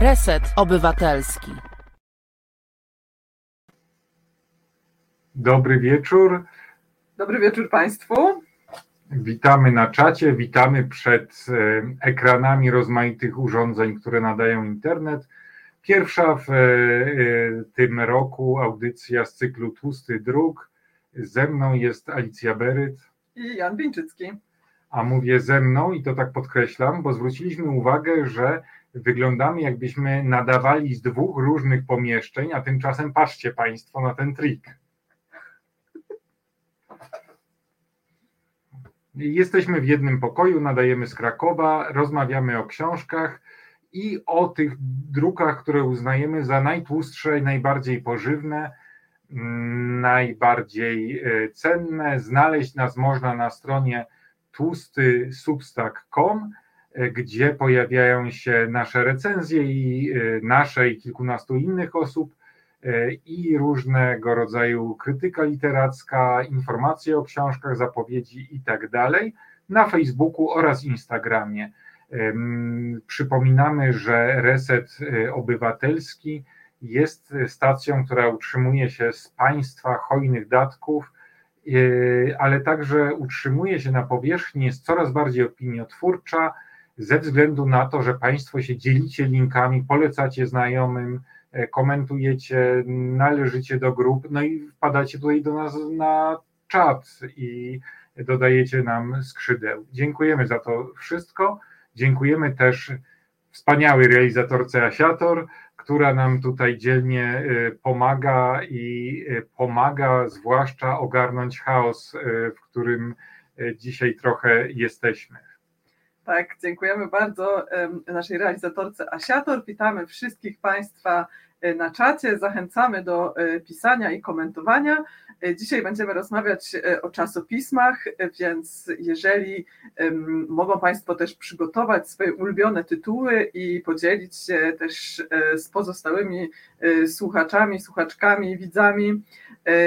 Reset Obywatelski. Dobry wieczór. Dobry wieczór Państwu. Witamy na czacie, witamy przed e, ekranami rozmaitych urządzeń, które nadają internet. Pierwsza w e, e, tym roku audycja z cyklu Tłusty Dróg. Ze mną jest Alicja Beryt. I Jan Wieńczycki. A mówię ze mną i to tak podkreślam, bo zwróciliśmy uwagę, że wyglądamy jakbyśmy nadawali z dwóch różnych pomieszczeń, a tymczasem patrzcie Państwo na ten trik. Jesteśmy w jednym pokoju, nadajemy z Krakowa, rozmawiamy o książkach i o tych drukach, które uznajemy za najtłustsze najbardziej pożywne, mm, najbardziej e, cenne. Znaleźć nas można na stronie tłustysubstack.com, e, gdzie pojawiają się nasze recenzje i e, nasze i kilkunastu innych osób i różnego rodzaju krytyka literacka, informacje o książkach, zapowiedzi i tak na Facebooku oraz Instagramie. Przypominamy, że Reset y, Obywatelski jest stacją, która utrzymuje się z państwa hojnych datków, y, ale także utrzymuje się na powierzchni, jest coraz bardziej opiniotwórcza ze względu na to, że Państwo się dzielicie linkami, polecacie znajomym, e, komentujecie, należycie do grup, no i wpadacie tutaj do nas na czat i dodajecie nam skrzydeł. Dziękujemy za to wszystko. Dziękujemy też wspaniałej realizatorce Asiator, która nam tutaj dzielnie y, pomaga i y, pomaga zwłaszcza ogarnąć chaos, w którym dzisiaj trochę jesteśmy. Tak, dziękujemy bardzo naszej realizatorce Asiator. Witamy wszystkich Państwa na czacie. Zachęcamy do pisania i komentowania. Dzisiaj będziemy rozmawiać o czasopismach, więc jeżeli mogą Państwo też przygotować swoje ulubione tytuły i podzielić się też z pozostałymi słuchaczami, słuchaczkami, widzami.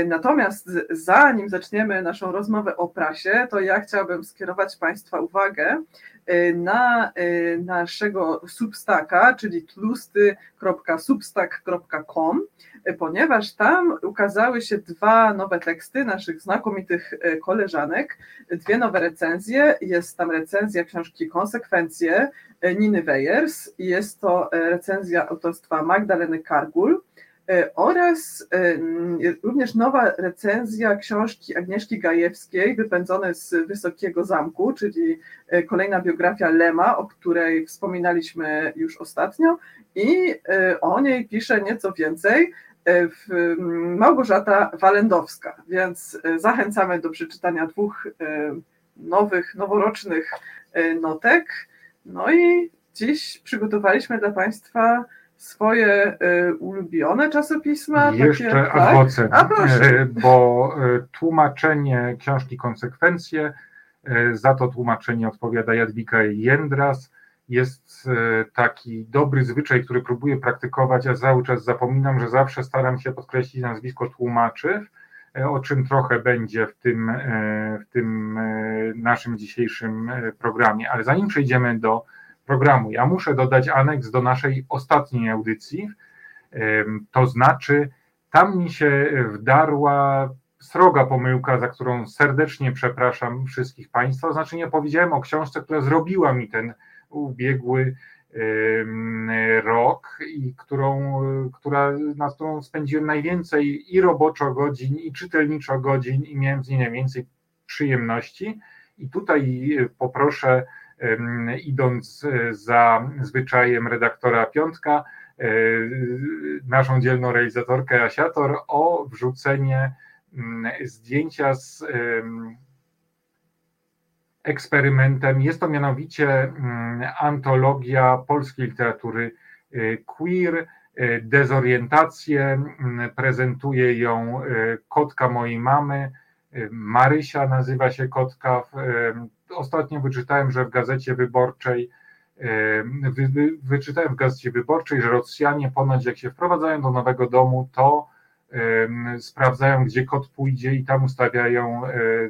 Natomiast zanim zaczniemy naszą rozmowę o prasie, to ja chciałabym skierować Państwa uwagę na naszego Substacka, czyli tlusty.substack.com ponieważ tam ukazały się dwa nowe teksty naszych znakomitych e, koleżanek, dwie nowe recenzje. Jest tam recenzja książki Konsekwencje e, Niny Weyers i jest to e, recenzja autorstwa Magdaleny Kargul oraz również nowa recenzja książki Agnieszki Gajewskiej, wypędzone z Wysokiego Zamku, czyli kolejna biografia Lema, o której wspominaliśmy już ostatnio i o niej pisze nieco więcej. E, Małgorzata Walendowska, więc e, zachęcamy do przeczytania dwóch e, nowych, noworocznych notek. No i dziś przygotowaliśmy dla Państwa swoje ulubione czasopisma. Jeszcze takie, adwocem, tak? bo tłumaczenie książki Konsekwencje, za to tłumaczenie odpowiada Jadwika Jędras, jest taki dobry zwyczaj, który próbuję praktykować, a cały czas zapominam, że zawsze staram się podkreślić nazwisko tłumaczy, o czym trochę będzie w tym, w tym naszym dzisiejszym programie. Ale zanim przejdziemy do programu, ja muszę dodać aneks do naszej ostatniej audycji. To znaczy, tam mi się wdarła sroga pomyłka, za którą serdecznie przepraszam wszystkich Państwa. Znaczy, nie powiedziałem o książce, która zrobiła mi ten ubiegły rok i którą, która, na którą spędziłem najwięcej i roboczo godzin, i czytelniczo godzin, i miałem z niej najwięcej przyjemności. I tutaj poproszę, idąc za zwyczajem redaktora Piątka, e, naszą dzielną realizatorkę Asiator o wrzucenie zdjęcia z eksperymentem. Jest to mianowicie mm, antologia polskiej literatury y, queer. Dezorientację mm, prezentuje ją kotka mojej mamy. Marysia nazywa się kotka. Ostatnio wyczytałem, że w gazecie wyborczej wy, wy, wyczytałem w gazecie wyborczej, że Rosjanie ponoć jak się wprowadzają do nowego domu, to sprawdzają, gdzie kot pójdzie i tam ustawiają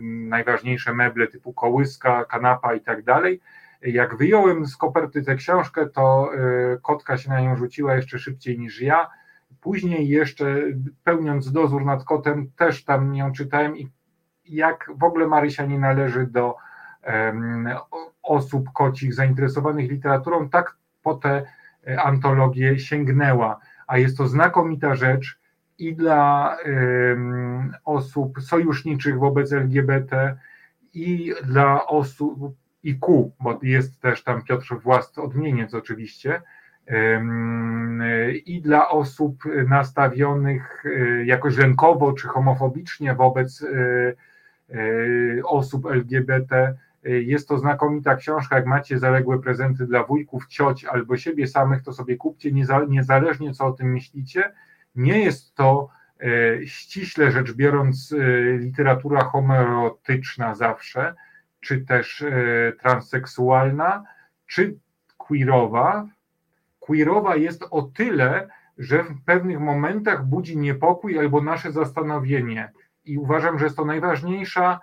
najważniejsze meble typu kołyska, kanapa i tak dalej. Jak wyjąłem z koperty tę książkę, to kotka się na nią rzuciła jeszcze szybciej niż ja. Później jeszcze pełniąc dozór nad kotem też tam ją czytałem i jak w ogóle Marysia nie należy do osób kocich zainteresowanych literaturą, tak po tę antologię sięgnęła. A jest to znakomita rzecz i dla osób sojuszniczych wobec LGBT, i dla osób, i ku, bo jest też tam Piotr Włast, odmieniec oczywiście, i dla osób nastawionych e, jakoś lękowo czy homofobicznie wobec e, e, osób LGBT. Jest to znakomita książka. Jak macie zaległe prezenty dla wujków, cioć albo siebie samych, to sobie kupcie, niezależnie co o tym myślicie. Nie jest to ściśle rzecz biorąc literatura homoerotyczna zawsze, czy też transseksualna, czy queerowa, queerowa jest o tyle, że w pewnych momentach budzi niepokój albo nasze zastanowienie. I uważam, że jest to najważniejsza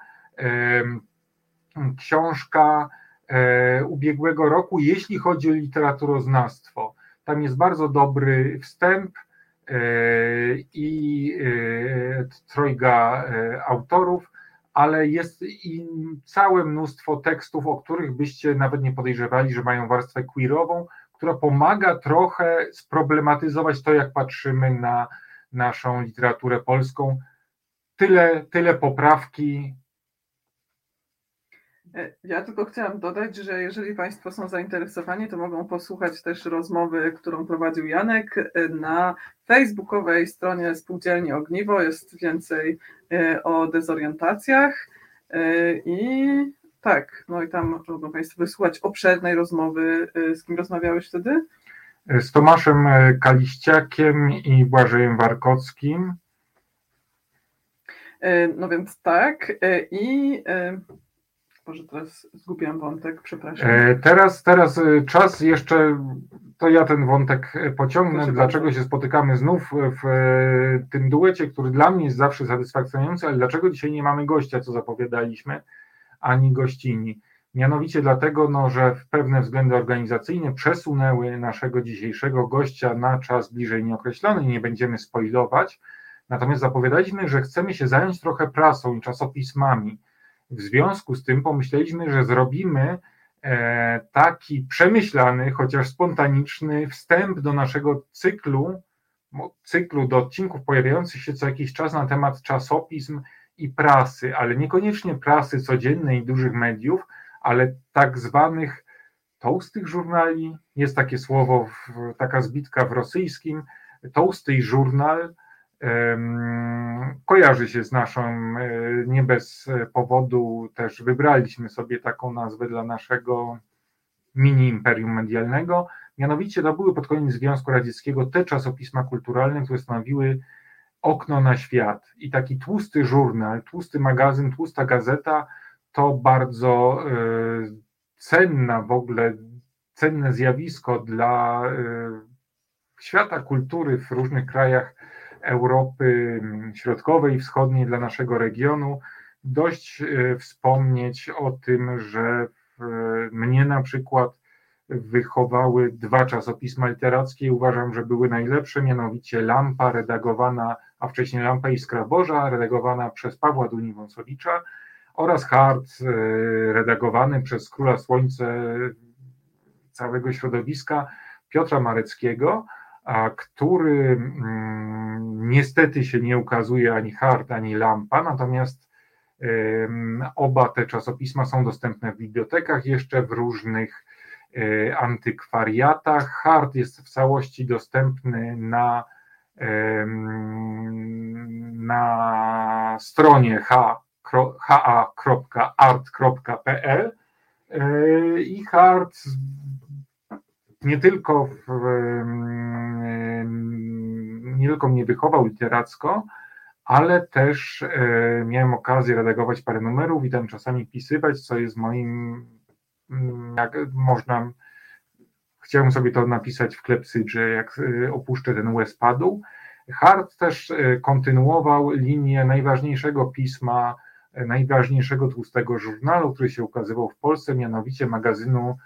książka e, ubiegłego roku, jeśli chodzi o literaturoznawstwo. Tam jest bardzo dobry wstęp e, i trojga autorów, ale jest i całe mnóstwo tekstów, o których byście nawet nie podejrzewali, że mają warstwę queerową, która pomaga trochę sproblematyzować to, jak patrzymy na naszą literaturę polską. Tyle, tyle poprawki. E, ja tylko chciałam dodać, że jeżeli Państwo są zainteresowani, to mogą posłuchać też rozmowy, którą prowadził Janek e, na facebookowej stronie Spółdzielni Ogniwo. Jest więcej e, o dezorientacjach i tak, no i tam mogą Państwo wysłuchać obszernej rozmowy. Z kim rozmawiałeś wtedy? Z Tomaszem Kaliściakiem i Błażejem Warkockim. No więc tak. E, Może teraz zgubiłam wątek, przepraszam. Teraz, teraz czas jeszcze, to ja ten wątek pociągnę. dlaczego bardzo. się spotykamy znów w tym duecie, który dla mnie jest zawsze satysfakcjonujący, ale dlaczego dzisiaj nie mamy gościa, co zapowiadaliśmy? ani gościni. Mianowicie dlatego, no, że pewne względy organizacyjne przesunęły naszego dzisiejszego gościa na czas bliżej nieokreślony, nie będziemy spoilować. Natomiast zapowiadaliśmy, że chcemy się zająć trochę prasą i czasopismami. W związku z tym pomyśleliśmy, że zrobimy e, taki przemyślany, chociaż spontaniczny wstęp do naszego cyklu, cyklu do odcinków pojawiających się co jakiś czas na temat czasopism i prasy, ale niekoniecznie prasy codziennej dużych mediów, ale tak zwanych tołstych żurnali. Jest takie słowo, taka zbitka w rosyjskim. Tołsty żurnal kojarzy się z naszą, e, nie bez powodu też wybraliśmy sobie taką nazwę dla naszego mini imperium medialnego. Mianowicie to były pod koniec Związku Radzieckiego te czasopisma kulturalne, które stanowiły okno na świat i taki tłusty żurnal, tłusty magazyn, tłusta gazeta to bardzo e, cenna w ogóle, cenne zjawisko dla e, świata kultury w różnych krajach Europy Środkowej i Wschodniej, dla naszego regionu. Dość e, wspomnieć o tym, że mnie na przykład wychowały dwa czasopisma literackie i uważam, że były najlepsze, mianowicie Lampa, redagowana, a wcześniej Lampa Iskra Boża, redagowana przez Pawła Duni-Wąsowicza oraz Hart, e, redagowany przez Króla Słońce całego środowiska Piotra Mareckiego, a który mm, niestety się nie ukazuje ani Hart, ani Lampa, natomiast oba te czasopisma są dostępne w bibliotekach jeszcze w różnych E, antykwariatach. Hart jest w całości dostępny na, na stronie ha.art.pl e, i Hart nie tylko, w, nie tylko mnie wychował literacko, ale też e, miałem okazję redagować parę numerów i tam czasami pisywać, co jest moim Mm, jak można, chciałem sobie to napisać w klepsydrze, jak y, opuszczę ten łez padł. Hart też y, kontynuował linię najważniejszego pisma, najważniejszego tłustego żurnalu, który się ukazywał w Polsce, mianowicie magazynu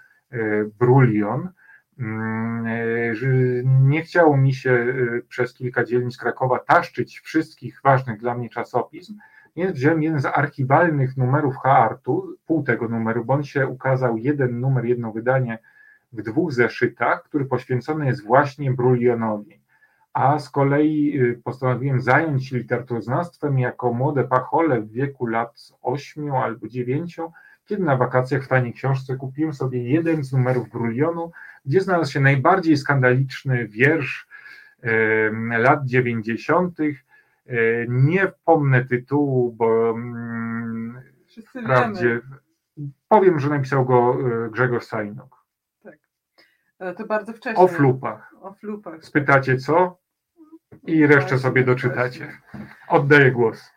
Brulion. Mm, nie chciało mi się przez kilka dzielnic Krakowa taszczyć wszystkich ważnych dla mnie czasopism, więc wziąłem jeden z archiwalnych numerów Hartu, pół tego numeru, bo on się ukazał jeden numer, jedno wydanie w dwóch zeszytach, który poświęcony jest właśnie Brulionowi. A z kolei y, postanowiłem zająć się literaturoznawstwem jako młode pachole w wieku lat 8 albo 9, kiedy na wakacjach w taniej książce kupiłem sobie jeden z numerów Brulionu, gdzie znalazł się najbardziej skandaliczny wiersz lat 90. Nie pomnę tytułu, bo mm, Wszyscy wprawdzie wiemy. powiem, że napisał go y, Grzegorz Sajnok. Ale to bardzo wcześnie. O flupach. O flupach. Spytacie co? I resztę sobie doczytacie. Oddaję głos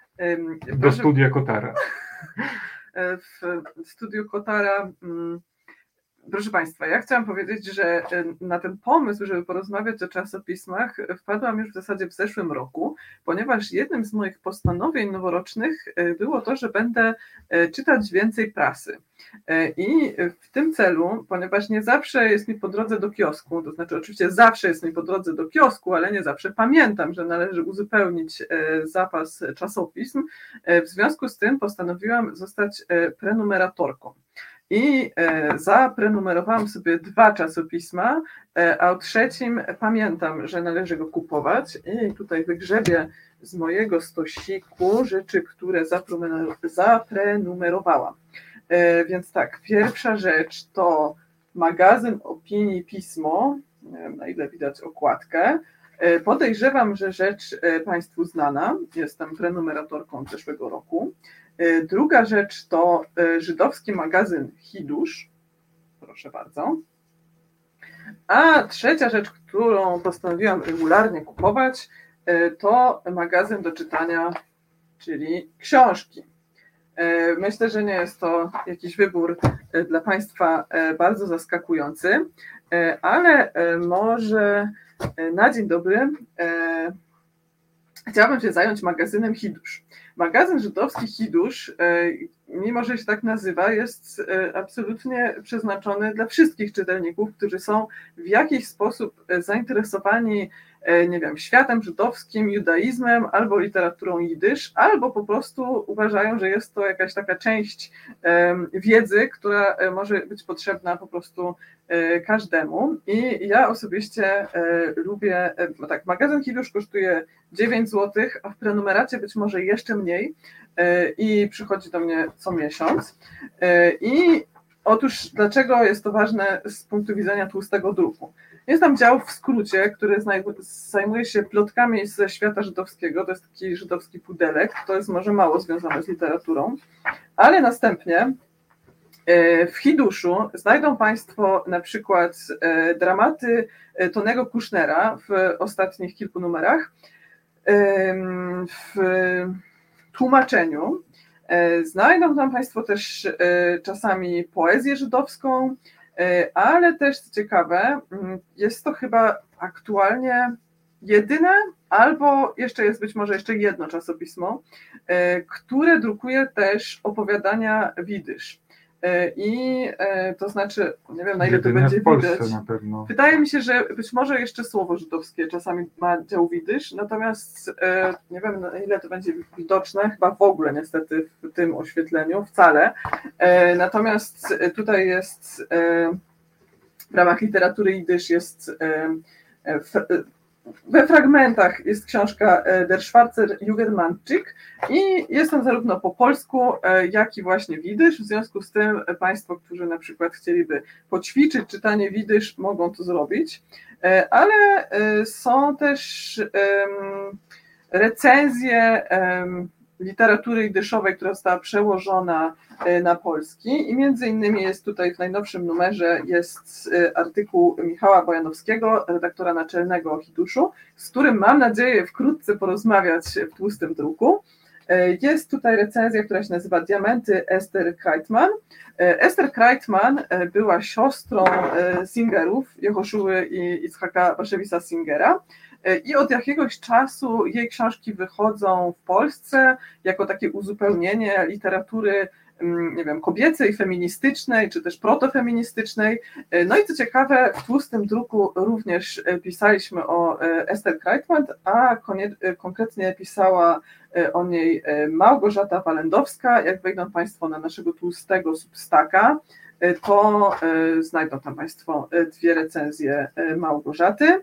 do studia Kotara. w studiu Kotara. Proszę Państwa, ja chciałam powiedzieć, że e, na ten pomysł, żeby porozmawiać o czasopismach, wpadłam już w zasadzie w zeszłym roku, ponieważ jednym z moich postanowień noworocznych e, było to, że będę e, czytać więcej prasy. I w tym celu, ponieważ nie zawsze jest mi po drodze do kiosku, to znaczy oczywiście zawsze jest mi po drodze do kiosku, ale nie zawsze pamiętam, że należy uzupełnić zapas czasopism, w związku z tym postanowiłam zostać prenumeratorką. I e, zaprenumerowałam sobie dwa czasopisma, e, a o trzecim pamiętam, że należy go kupować. I tutaj wygrzebię z mojego stosiku rzeczy, które zaprenumer- zaprenumerowałam. E, Więc tak, pierwsza rzecz to magazyn opinii Pismo. Nie wiem, na ile widać okładkę. Podejrzewam, że rzecz Państwu znana. Jestem prenumeratorką zeszłego roku. E, Druga rzecz to e, żydowski magazyn Hidusz. Proszę bardzo. A trzecia rzecz, którą postanowiłam regularnie kupować, e, to magazyn do czytania, czyli książki. Myślę, że nie jest to jakiś wybór dla Państwa bardzo zaskakujący, ale może na dzień dobry chciałabym się zająć magazynem Hidusz. Magazyn żydowski Hidusz, e, mimo że się tak nazywa, jest e, absolutnie przeznaczony dla wszystkich czytelników, którzy są w jakiś sposób e, zainteresowani, nie wiem, światem żydowskim, judaizmem albo literaturą jidysz, albo po prostu uważają, że jest to jakaś taka część wiedzy, która e, może być potrzebna po prostu e, każdemu. I ja osobiście e, lubię, e, tak, magazyn Hidusz kosztuje 9 zł, a w prenumeracie być może jeszcze mniej e, i przychodzi do mnie co miesiąc. E, I otóż dlaczego jest to ważne z punktu widzenia tłustego druku? Jest tam dział w skrócie, który zajmuje się plotkami ze świata żydowskiego, to jest taki żydowski pudelek, to jest może mało związane z literaturą, ale następnie e, w Hiduszu znajdą Państwo na przykład e, dramaty e, Tonego Kushnera w ostatnich kilku numerach, w tłumaczeniu. Znajdą tam Państwo też czasami poezję żydowską, ale też co ciekawe, mm, jest to chyba aktualnie jedyne, albo jeszcze jest być może jeszcze jedno czasopismo, e, które drukuje też opowiadania widysz. E, I e, to znaczy, nie wiem na ile to Jedyne będzie w Polsce widać. na pewno. Wydaje mi się, że być może jeszcze słowo żydowskie czasami ma dział widysz, natomiast e, nie wiem na ile to będzie widoczne, chyba w ogóle niestety w tym oświetleniu, wcale. Natomiast tutaj jest w ramach literatury jidysz jest we fragmentach jest książka e, Der Schwarzer Jugendmannczyk i jest tam zarówno po polsku, e, jak i właśnie widysz. W związku z tym Państwo, którzy na przykład chcieliby poćwiczyć czytanie widysz, mogą to zrobić. E, Ale są też recenzje literatury jidyszowej, która została przełożona e, na polski i między innymi jest tutaj w najnowszym numerze jest e, artykuł Michała Bojanowskiego, redaktora naczelnego Hiduszu, z którym mam nadzieję wkrótce porozmawiać w tłustym druku. E, Jest tutaj recenzja, która się nazywa Diamenty Esther Kreitman. E, Esther Kreitman była siostrą Singerów, Jehoszuły i Itzhaka Baszewisa Singera. E, I od jakiegoś czasu jej książki wychodzą w Polsce jako takie uzupełnienie literatury mm, nie wiem, kobiecej, feministycznej, czy też protofeministycznej. No i co ciekawe, w tłustym druku również pisaliśmy o Esther Kreitman, a konkretnie pisała o niej Małgorzata Walendowska. Jak wejdą Państwo na naszego tłustego substaka, to znajdą tam Państwo dwie recenzje Małgorzaty.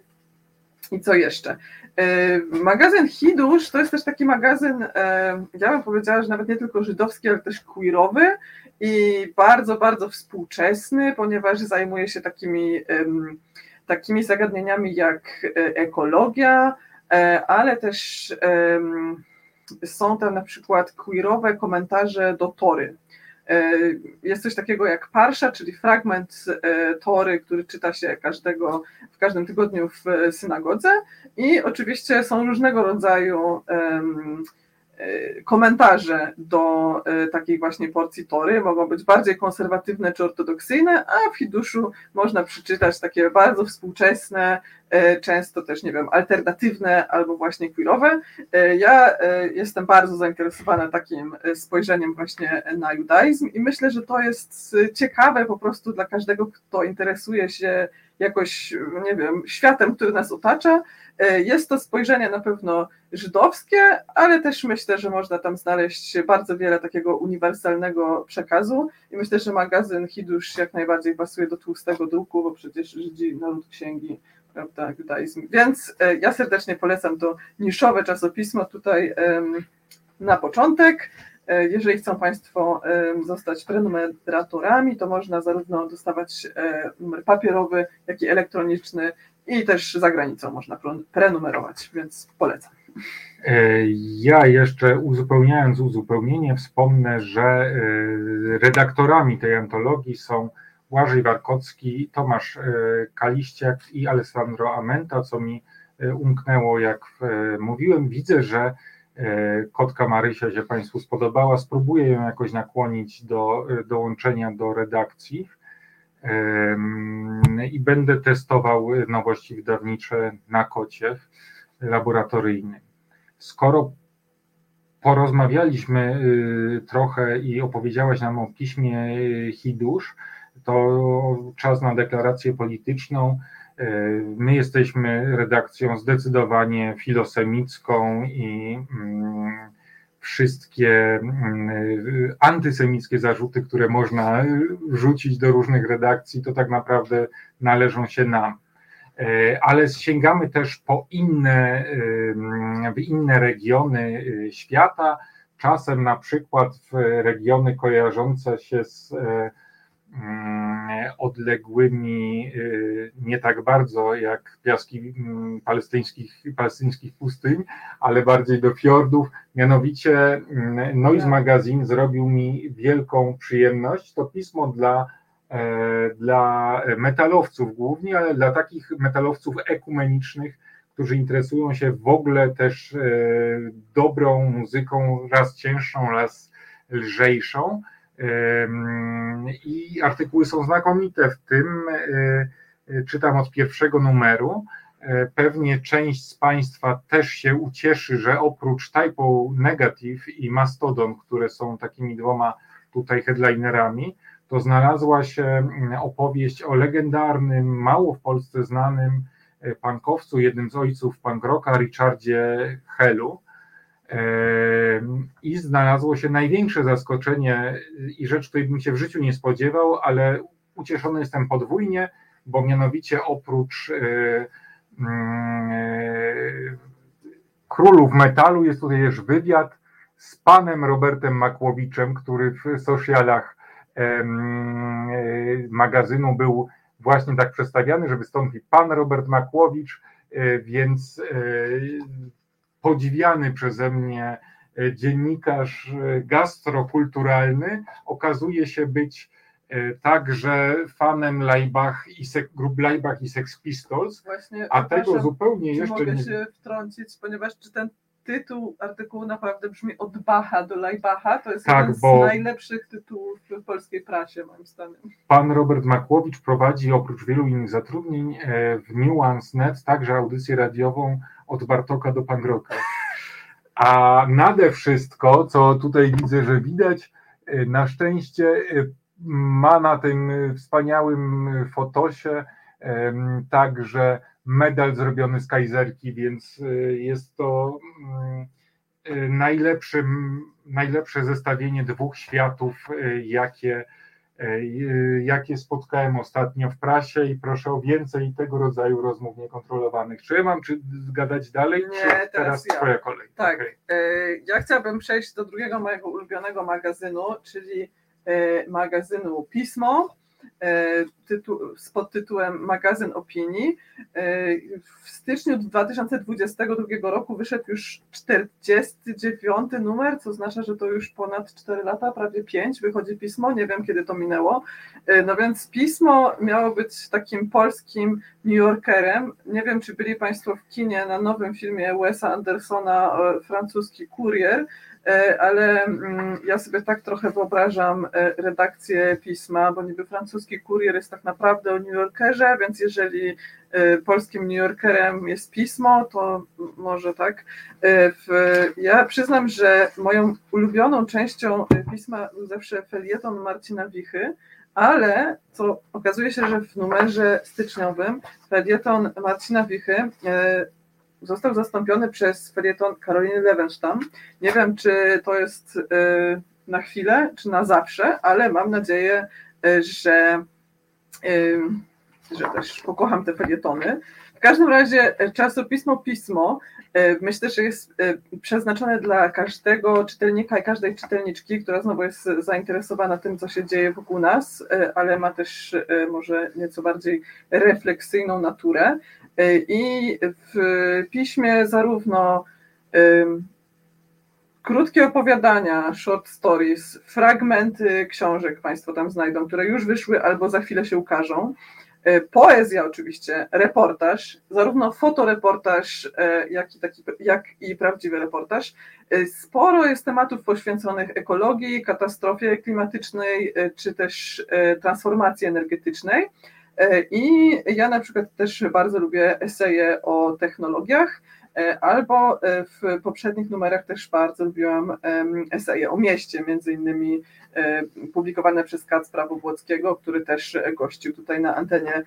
I co jeszcze? E, magazyn Hidusz to jest też taki magazyn, e, ja bym powiedziała, że nawet nie tylko żydowski, ale też queerowy i bardzo, bardzo współczesny, ponieważ zajmuje się takimi, takimi zagadnieniami jak e, ekologia, ale też są tam na przykład queerowe komentarze do Tory. E, jest coś takiego jak parsza, czyli fragment e, Tory, który czyta się każdego, w każdym tygodniu w synagodze. I oczywiście są różnego rodzaju E, komentarze do e, takiej właśnie porcji tory mogą być bardziej konserwatywne czy ortodoksyjne, a w Hiduszu można przeczytać takie bardzo współczesne, e, często też, nie wiem, alternatywne albo właśnie queerowe. Ja jestem bardzo zainteresowana takim spojrzeniem właśnie na judaizm i myślę, że to jest ciekawe po prostu dla każdego, kto interesuje się jakoś, nie wiem, światem, który nas otacza. E, jest to spojrzenie na pewno żydowskie, ale też myślę, że można tam znaleźć bardzo wiele takiego uniwersalnego przekazu i myślę, że magazyn Hidusz jak najbardziej pasuje do tłustego druku, bo przecież Żydzi naród księgi, prawda, judaizm. Więc e, ja serdecznie polecam to niszowe czasopismo tutaj na początek. E, jeżeli chcą Państwo zostać prenumeratorami, to można zarówno dostawać numer papierowy, jak i elektroniczny i też za granicą można prenumerować, więc polecam. E, ja jeszcze uzupełniając uzupełnienie, wspomnę, że redaktorami tej antologii są Błażej Warkocki, Tomasz Kaliściak i Alessandro Amenta, co mi umknęło, jak mówiłem. Widzę, że E, kotka Marysia się Państwu spodobała. Spróbuję ją jakoś nakłonić do e, dołączenia do redakcji i będę testował nowości wydawnicze na kocie laboratoryjnym. Skoro porozmawialiśmy y, trochę i opowiedziałaś nam o piśmie Hidusz, to czas na deklarację polityczną. E, my jesteśmy redakcją zdecydowanie filosemicką i mm, wszystkie mm, antysemickie zarzuty, które można rzucić do różnych redakcji, to tak naprawdę należą się nam. E, ale sięgamy też po inne, w inne regiony e, świata, czasem na przykład w regiony kojarzące się z Mm, odległymi y, nie tak bardzo jak piaski mm, palestyńskich, palestyńskich pustyń, ale bardziej do fiordów. Mianowicie mm, Noise Magazine zrobił mi wielką przyjemność. To pismo dla, e, dla metalowców głównie, ale dla takich metalowców ekumenicznych, którzy interesują się w ogóle też e, dobrą muzyką, raz cięższą, raz lżejszą. I artykuły są znakomite, w tym e, e, czytam od pierwszego numeru. E, pewnie część z Państwa też się ucieszy, że oprócz Typo Negative i Mastodon, które są takimi dwoma tutaj headlinerami, to znalazła się opowieść o legendarnym, mało w Polsce znanym pankowcu, jednym z ojców punk rocka, Richardzie Hellu, i znalazło się największe zaskoczenie i rzecz, której bym się w życiu nie spodziewał, ale ucieszony jestem podwójnie, bo mianowicie oprócz e, mm, e, królów metalu jest tutaj też wywiad z panem Robertem Makłowiczem, który w socialach e, magazynu był właśnie tak przedstawiany, że wystąpi pan Robert Makłowicz, więc podziwiany przeze mnie e, dziennikarz e, gastrokulturalny okazuje się być e, także fanem Leibach i grup Leibach i Sex Pistols, Właśnie, a tego zupełnie jeszcze mogę nie... się wtrącić, ponieważ czy ten tytuł artykułu naprawdę brzmi od Bacha do Leibacha, to jest tak, jeden z najlepszych tytułów w polskiej prasie moim zdaniem. Pan Robert Makłowicz prowadzi oprócz wielu innych zatrudnień w Nuance.net także audycję radiową od Bartoka do Pangroka. A nade wszystko, co tutaj widzę, że widać, Na szczęście ma na tym wspaniałym fotosie także medal zrobiony z kajzerki, więc jest to najlepszy, najlepsze zestawienie dwóch światów, jakie jakie spotkałem ostatnio w prasie i proszę o więcej tego rodzaju rozmów niekontrolowanych. Czy ja mam czy zgadać dalej? Nie, czy teraz, teraz ja. twoja kolej. Tak. E, Ja chciałabym przejść do drugiego mojego ulubionego magazynu, czyli magazynu Pismo tytu, z podtytułem Magazyn Opinii. E, W styczniu 2022 roku wyszedł już 49 numer, co oznacza, że to już ponad 4 lata, prawie 5 wychodzi pismo, nie wiem kiedy to minęło. E, No więc pismo miało być takim polskim New Yorkerem. Nie wiem, czy byli Państwo w kinie na nowym filmie Wesa Andersona, e, francuski kurier, e, ale mm, ja sobie tak trochę wyobrażam e, redakcję pisma, bo niby francuski kurier jest tak naprawdę o New Yorkerze, więc jeżeli e, polskim New Yorkerem jest pismo, to może tak. E, ja przyznam, że moją ulubioną częścią e, pisma był zawsze felieton Marcina Wichy, ale co okazuje się, że w numerze styczniowym felieton Marcina Wichy e, został zastąpiony przez felieton Karoliny Lewenstam. Nie wiem, czy to jest e, na chwilę, czy na zawsze, ale mam nadzieję, e, że, e, że też pokocham te felietony. Każdym razie e, czasopismo Pismo e, myślę, że jest e, przeznaczone dla każdego czytelnika i każdej czytelniczki, która znowu jest zainteresowana tym, co się dzieje wokół nas, ale ma też może nieco bardziej refleksyjną naturę. I w piśmie zarówno krótkie opowiadania, short stories, fragmenty książek Państwo tam znajdą, które już wyszły albo za chwilę się ukażą. E, Poezja oczywiście, reportaż, zarówno fotoreportaż, e, jak i, taki, jak i prawdziwy reportaż. E, Sporo jest tematów poświęconych ekologii, katastrofie klimatycznej, czy też transformacji energetycznej. I ja na przykład też bardzo lubię eseje o technologiach, albo e, w poprzednich numerach też bardzo lubiłam eseje o mieście, między innymi e, publikowane przez Kacpra Wobłockiego, który też e, gościł tutaj na antenie,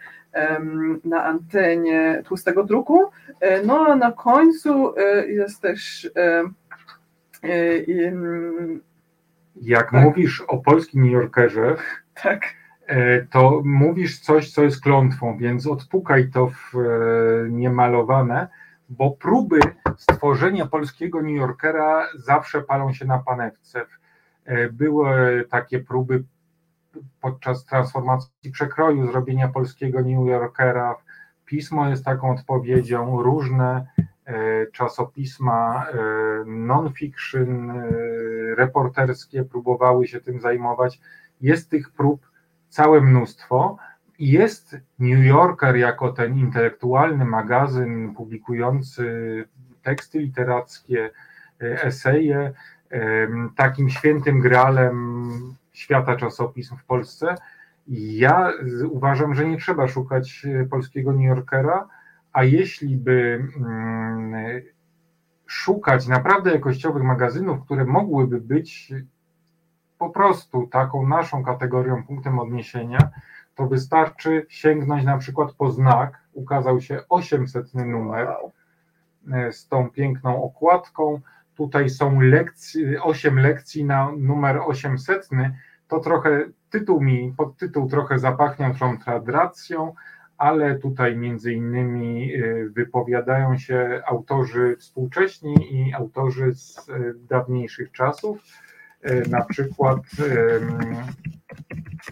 na antenie tłustego druku. E, No a na końcu e, jest też e, e, Jak Tak. mówisz o polskim New Yorkerze, tak, e, to mówisz coś, co jest klątwą, więc odpukaj to w e, niemalowane, bo próby stworzenia polskiego New Yorkera zawsze palą się na panewce. E, Były takie próby podczas transformacji przekroju zrobienia polskiego New Yorkera. Pismo jest taką odpowiedzią, różne e, czasopisma e, non-fiction, reporterskie próbowały się tym zajmować. Jest tych prób całe mnóstwo. Jest New Yorker jako ten intelektualny magazyn publikujący teksty literackie, e, eseje, takim świętym gralem świata czasopism w Polsce. Ja uważam, że nie trzeba szukać e, polskiego New Yorkera, a jeśli by mm, szukać naprawdę jakościowych magazynów, które mogłyby być po prostu taką naszą kategorią, punktem odniesienia, to wystarczy sięgnąć na przykład po znak. Ukazał się 800 numer e, z tą piękną okładką. Tutaj są lekcje, 8 lekcji na numer 800. To trochę tytuł mi, podtytuł trochę zapachniał tą tradycją, ale tutaj między innymi e, wypowiadają się autorzy współcześni i autorzy z e, dawniejszych czasów. E, Na przykład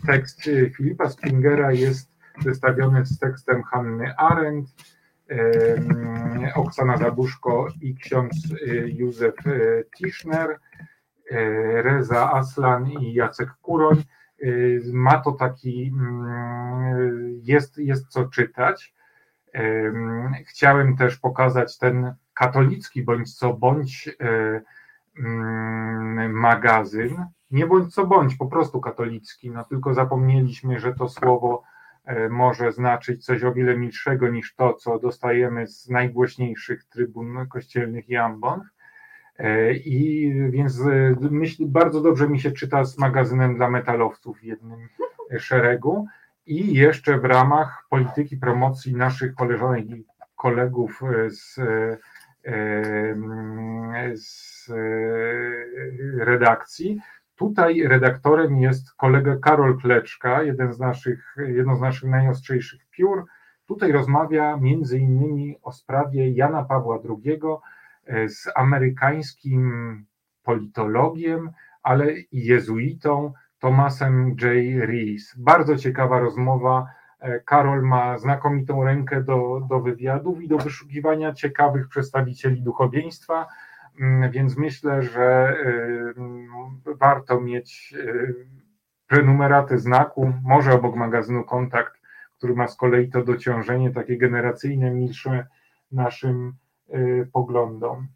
tekst Filipa Springera jest zestawiony z tekstem Hanny Arendt, Oksana Zabuszko i ksiądz e, Józef e, Tischner, Reza Aslan i Jacek Kuroń. Ma to taki, mm, jest, jest co czytać. Em, Chciałem też pokazać ten katolicki bądź co bądź magazyn, nie bądź co bądź, po prostu katolicki, no tylko zapomnieliśmy, że to słowo e, może znaczyć coś o wiele milszego niż to, co dostajemy z najgłośniejszych trybun kościelnych i ambon. I więc myśl, bardzo dobrze mi się czyta z magazynem dla metalowców w jednym szeregu. I jeszcze w ramach polityki promocji naszych koleżanek i kolegów z, z redakcji, Tutaj redaktorem jest kolega Karol Kleczka, jeden z naszych, jedno z naszych najostrzejszych piór. Tutaj rozmawia między innymi o sprawie Jana Pawła II e, z amerykańskim politologiem, ale i jezuitą Thomasem J. Rees. Bardzo ciekawa rozmowa. E, Karol ma znakomitą rękę do, do wywiadów i do wyszukiwania ciekawych przedstawicieli duchowieństwa Mm, więc myślę, że y, warto mieć y, prenumeraty znaku, może obok magazynu Kontakt, który ma z kolei to dociążenie takie generacyjne, milsze naszym y, poglądom.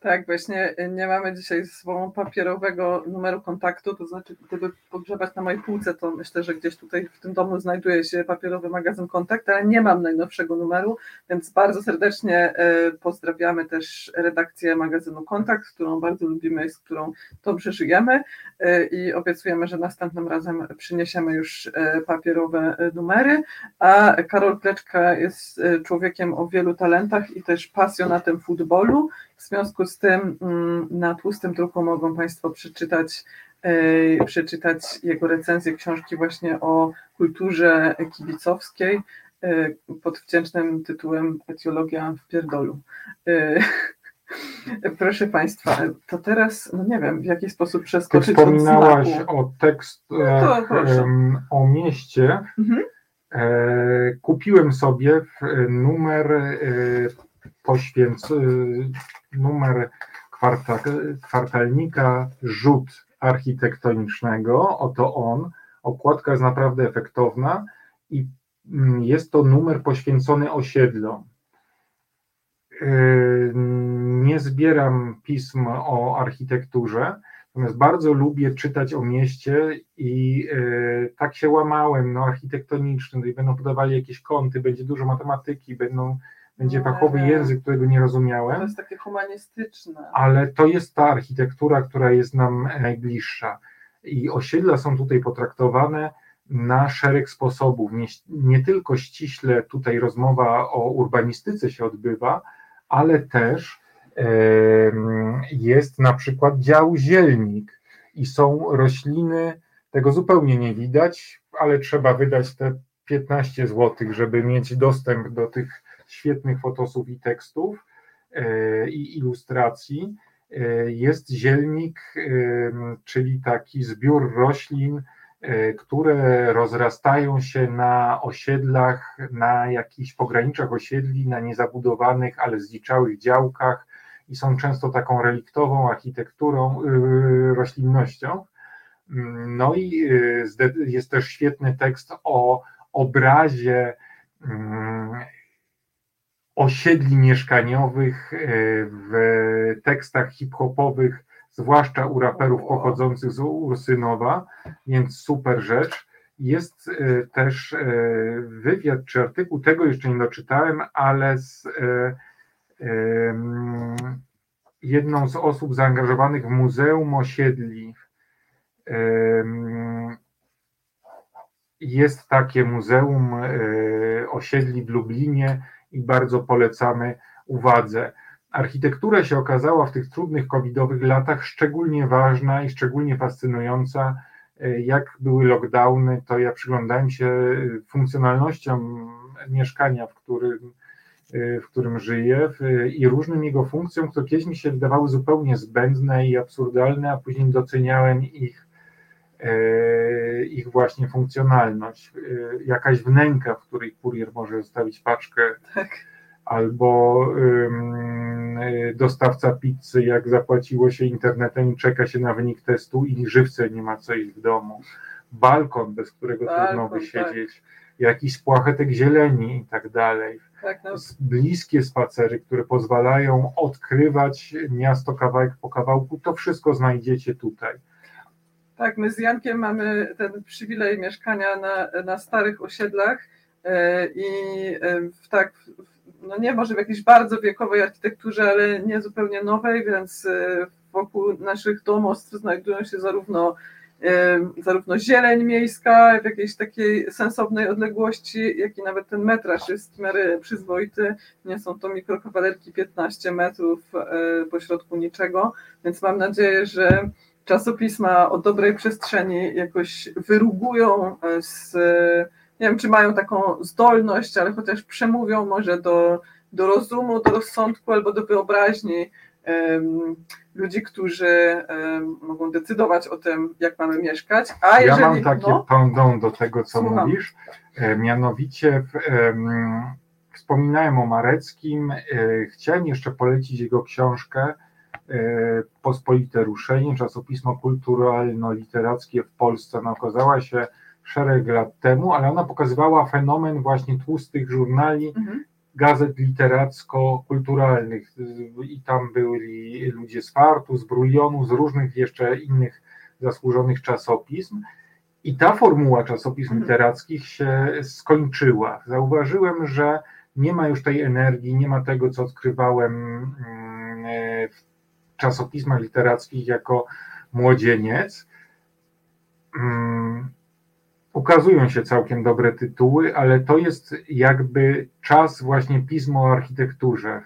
Tak, właśnie nie mamy dzisiaj ze sobą papierowego numeru kontaktu, to znaczy gdyby pogrzebać na mojej półce, to myślę, że gdzieś tutaj w tym domu znajduje się papierowy magazyn kontakt, ale nie mam najnowszego numeru, więc bardzo serdecznie e, pozdrawiamy też redakcję magazynu kontakt, którą bardzo lubimy i z którą dobrze żyjemy e, i obiecujemy, że następnym razem przyniesiemy już papierowe numery, a Karol Kleczka jest człowiekiem o wielu talentach i też pasjonatem futbolu, w związku z tym mm, na tłustym druku mogą Państwo przeczytać, e, przeczytać jego recenzję książki właśnie o kulturze kibicowskiej e, pod wdzięcznym tytułem Etiologia w pierdolu. E, proszę Państwa, to teraz, no nie wiem, w jaki sposób przeskoczyć Ty wspominałaś o tekst no o mieście. Mhm. Kupiłem sobie numer poświęcony numer kwarta, kwartalnika Rzut Architektonicznego. Oto on. Okładka jest naprawdę efektowna i mm, jest to numer poświęcony osiedlom. Yy, nie zbieram pism o architekturze, natomiast bardzo lubię czytać o mieście i yy, tak się łamałem, no architektonicznym, tutaj będą podawali jakieś kąty, będzie dużo matematyki, będą będzie fachowy język, którego nie rozumiałem. To jest takie humanistyczne. Ale to jest ta architektura, która jest nam najbliższa. I osiedla są tutaj potraktowane na szereg sposobów. Nie, nie tylko ściśle tutaj rozmowa o urbanistyce się odbywa, ale też e, jest na przykład dział zielnik i są rośliny, tego zupełnie nie widać, ale trzeba wydać te 15 zł, żeby mieć dostęp do tych świetnych fotosów i tekstów e, i ilustracji. E, jest zielnik, e, czyli taki zbiór roślin, które rozrastają się na osiedlach, na jakichś pograniczach osiedli, na niezabudowanych, ale zdziczałych działkach i są często taką reliktową architekturą, roślinnością. No i jest też świetny tekst o obrazie osiedli mieszkaniowych e, w tekstach hip-hopowych, zwłaszcza u raperów pochodzących z Ursynowa, więc super rzecz. Jest e, też e, wywiad czy artykuł, tego jeszcze nie doczytałem, ale z jedną z osób zaangażowanych w Muzeum Osiedli. Jest takie Muzeum Osiedli w Lublinie, i bardzo polecamy uwadze. Architektura się okazała w tych trudnych covidowych latach szczególnie ważna i szczególnie fascynująca. Jak były lockdowny, to ja przyglądałem się funkcjonalnościom mieszkania, w którym, w którym żyję i różnym jego funkcjom, które kiedyś mi się wydawały zupełnie zbędne i absurdalne, a później doceniałem ich ich właśnie funkcjonalność. E, jakaś wnęka, w której kurier może zostawić paczkę, tak. albo e, dostawca pizzy, jak zapłaciło się internetem, czeka się na wynik testu i żywce nie ma co iść w domu. Balkon, bez którego Balkon, trudno by siedzieć. Tak. Jakiś spłachetek zieleni i tak dalej. Tak, no. Bliskie spacery, które pozwalają odkrywać miasto kawałek po kawałku, to wszystko znajdziecie tutaj. Tak, my z Jankiem mamy ten przywilej mieszkania na, na starych osiedlach e, i e, w, tak no nie może w jakiejś bardzo wiekowej architekturze, ale nie zupełnie nowej, więc wokół naszych domostw znajdują się zarówno zarówno zieleń miejska w jakiejś takiej sensownej odległości, jak i nawet ten metraż jest w miarę przyzwoity. Nie są to mikrokawalerki 15 metrów e, pośrodku niczego, więc mam nadzieję, że czasopisma o dobrej przestrzeni jakoś wyrugują z, nie wiem, czy mają taką zdolność, ale chociaż przemówią może do, do rozumu, do rozsądku albo do wyobraźni ludzi, którzy mogą decydować o tym, jak mamy mieszkać. A jeżeli, ja mam takie no, pendant do tego, co Słucham. mówisz. E, mianowicie wspominałem o Mareckim. E, chciałem jeszcze polecić jego książkę e, Pospolite Ruszenie, czasopismo kulturalno-literackie w Polsce. Ona okazała się szereg lat temu, ale ona pokazywała fenomen właśnie tłustych żurnali, mhm gazet literacko-kulturalnych i tam byli ludzie z Fartu, z Brulionu, z różnych jeszcze innych zasłużonych czasopism. I ta formuła czasopism mhm. literackich się skończyła. Zauważyłem, że nie ma już tej energii, nie ma tego, co odkrywałem mm, w czasopismach literackich jako młodzieniec. Mm, ukazują się całkiem dobre tytuły, ale to jest jakby czas właśnie pismo o architekturze.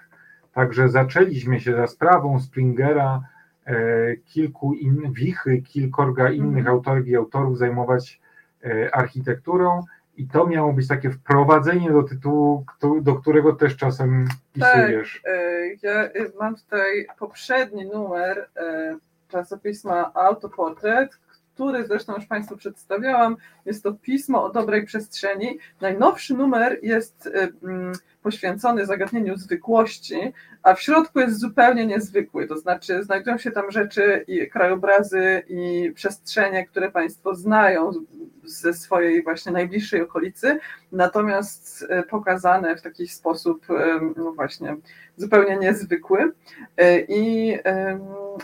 Także zaczęliśmy się za sprawą Springera, e, kilku in, Wichy, kilkorga innych mm. autorów i autorów zajmować e, architekturą i to miało być takie wprowadzenie do tytułu, do którego też czasem pisujesz. Tak, ja mam tutaj poprzedni numer czasopisma Autoportret, który zresztą już Państwu przedstawiałam. Jest to pismo o dobrej przestrzeni. Najnowszy numer jest mm, poświęcony zagadnieniu zwykłości, a w środku jest zupełnie niezwykły. To znaczy, znajdują się tam rzeczy i krajobrazy i przestrzenie, które Państwo znają ze swojej właśnie najbliższej okolicy, natomiast y, pokazane w taki sposób, no właśnie, zupełnie niezwykły. I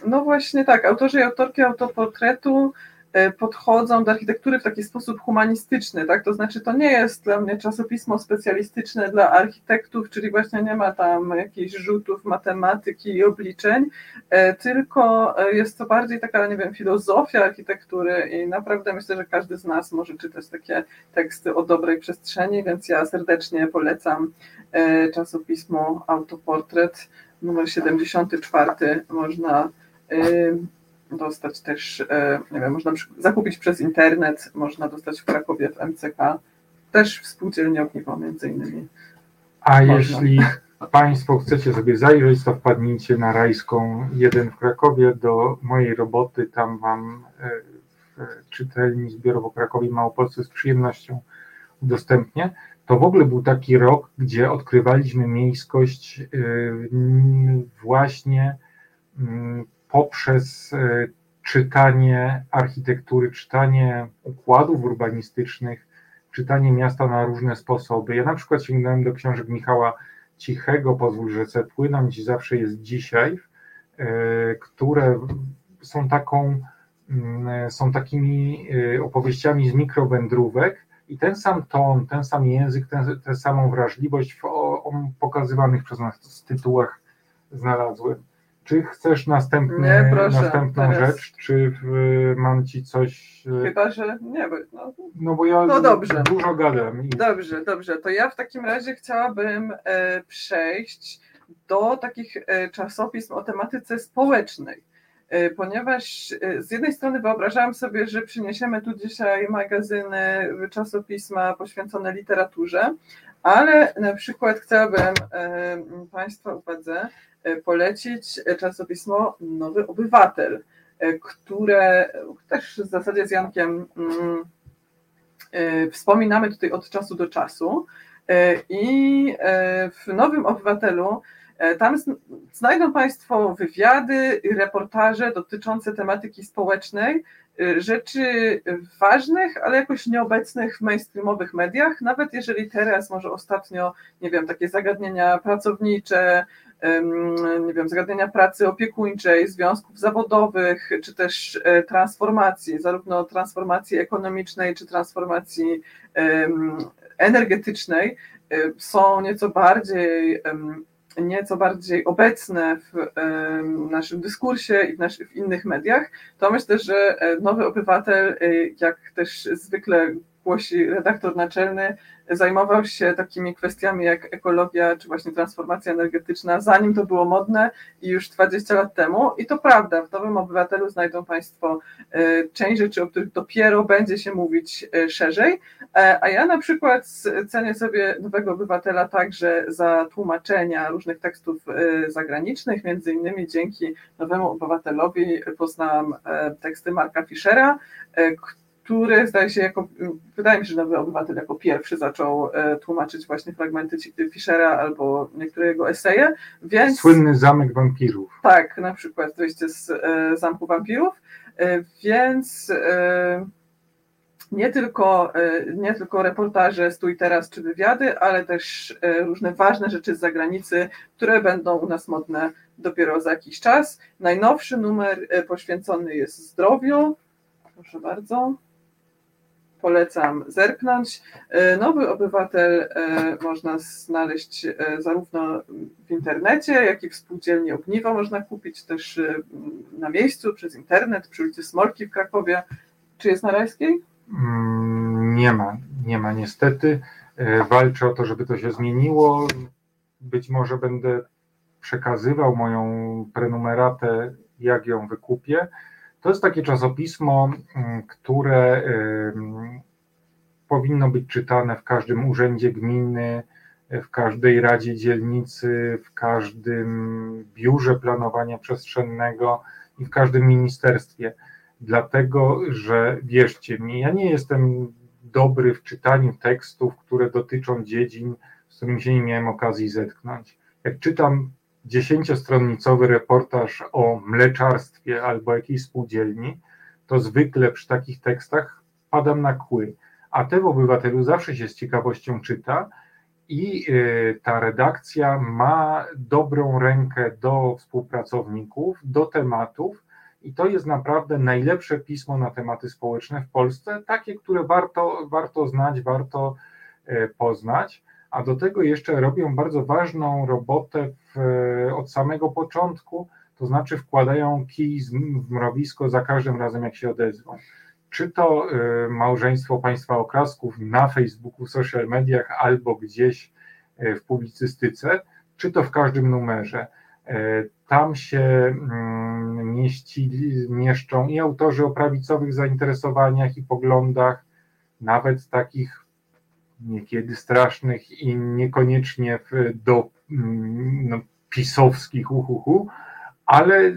no właśnie tak, autorzy i autorki autoportretu E, podchodzą do architektury w taki sposób humanistyczny, tak? To znaczy, to nie jest dla mnie czasopismo specjalistyczne dla architektów, czyli właśnie nie ma tam jakichś rzutów matematyki i obliczeń, e, tylko e, jest to bardziej taka, nie wiem, filozofia architektury i naprawdę myślę, że każdy z nas może czytać takie teksty o dobrej przestrzeni, więc ja serdecznie polecam czasopismo Autoportret numer 74. Można dostać też, e, nie wiem, można zakupić przez internet, można dostać w Krakowie w MCK, też w spółdzielni Ogniwo między innymi. A można. jeśli Państwo chcecie sobie zajrzeć, to wpadnijcie na Rajską 1 w Krakowie do mojej roboty, tam Wam e, w czytelni zbiorowo Krakowie Małopolsce z przyjemnością udostępnię. To w ogóle był taki rok, gdzie odkrywaliśmy miejskość e, właśnie mm, poprzez e, czytanie architektury, czytanie układów urbanistycznych, czytanie miasta na różne sposoby. Ja na przykład sięgnąłem do książek Michała Cichego, Pozwól, że chcę płynąć, zawsze jest dzisiaj, e, które są taką, mm, są takimi e, opowieściami z mikrowędrówek i ten sam ton, ten sam język, ten, tę samą wrażliwość w pokazywanych przez nas tytułach znalazłem. Czy chcesz następny, proszę, następną teraz. rzecz, czy w, mam ci coś. E, Chyba, że nie. No, no bo ja no dobrze. dużo gadam. I... Dobrze, dobrze. To ja w takim razie chciałabym e, przejść do takich e, czasopism o tematyce społecznej. E, ponieważ e, z jednej strony wyobrażałam sobie, że przyniesiemy tu dzisiaj magazyny, czasopisma poświęcone literaturze, ale na przykład chciałabym e, Państwa uwadze polecić czasopismo Nowy Obywatel, e, które też w zasadzie z Jankiem mm, e, wspominamy tutaj od czasu do czasu. I w Nowym Obywatelu tam znajdą Państwo wywiady reportaże dotyczące tematyki społecznej, rzeczy ważnych, ale jakoś nieobecnych w mainstreamowych mediach, nawet jeżeli teraz może ostatnio, nie wiem, takie zagadnienia pracownicze, nie wiem, zagadnienia pracy opiekuńczej, związków zawodowych, czy też e, transformacji, zarówno transformacji ekonomicznej, czy transformacji energetycznej są nieco bardziej nieco bardziej obecne w naszym dyskursie i w, naszych, w innych mediach, to myślę, że nowy obywatel, jak też zwykle głosi redaktor naczelny, zajmował się takimi kwestiami jak ekologia czy właśnie transformacja energetyczna, zanim to było modne i już 20 lat temu. I to prawda, w Nowym Obywatelu znajdą Państwo e, część rzeczy, o których dopiero będzie się mówić e, szerzej. E, a ja na przykład cenię sobie Nowego Obywatela także za tłumaczenia różnych tekstów zagranicznych, między innymi dzięki Nowemu Obywatelowi poznałam teksty Marka Fischera, zdaje się jako, wydaje mi się, że nowy obywatel jako pierwszy zaczął e, tłumaczyć właśnie fragmenty Fischera albo niektóre jego eseje, więc... Słynny Zamek Wampirów. Tak, na przykład wyjście z e, Zamku Wampirów, e, więc nie tylko, nie tylko reportaże Stój Teraz czy wywiady, ale też różne ważne rzeczy z zagranicy, które będą u nas modne dopiero za jakiś czas. Najnowszy numer poświęcony jest zdrowiu. Proszę bardzo polecam zerknąć. E, Nowy Obywatel e, można znaleźć e, zarówno w internecie, jak i w spółdzielni Ogniwo można kupić też na miejscu przez internet przy ulicy Smolki w Krakowie. Czy jest na Rajskiej? Mm, nie ma, nie ma niestety. Walczę o to, żeby to się zmieniło. Być może będę przekazywał moją prenumeratę, jak ją wykupię to jest takie czasopismo, mm, które powinno być czytane w każdym urzędzie gminy, w każdej radzie dzielnicy, w każdym biurze planowania przestrzennego i w każdym ministerstwie. Dlatego, że wierzcie mi, ja nie jestem dobry w czytaniu tekstów, które dotyczą dziedzin, z którymi się nie miałem okazji zetknąć. Jak czytam dziesięciostronnicowy reportaż o mleczarstwie albo jakiejś spółdzielni, to zwykle przy takich tekstach padam na kły. A te w obywatelu zawsze się z ciekawością czyta i y, ta redakcja ma dobrą rękę do współpracowników, do tematów, i to jest naprawdę najlepsze pismo na tematy społeczne w Polsce, takie, które warto, warto znać, warto y, poznać a do tego jeszcze robią bardzo ważną robotę od samego początku, to znaczy wkładają kij w mrowisko za każdym razem, jak się odezwą. Czy to y, małżeństwo państwa okrasków na Facebooku, w social mediach albo gdzieś y, w publicystyce, czy to w każdym numerze. Tam się mm, mieści, mieszczą i autorzy o prawicowych zainteresowaniach i poglądach, nawet takich niekiedy strasznych i niekoniecznie do mm, no, pisowskich uhuhu, ale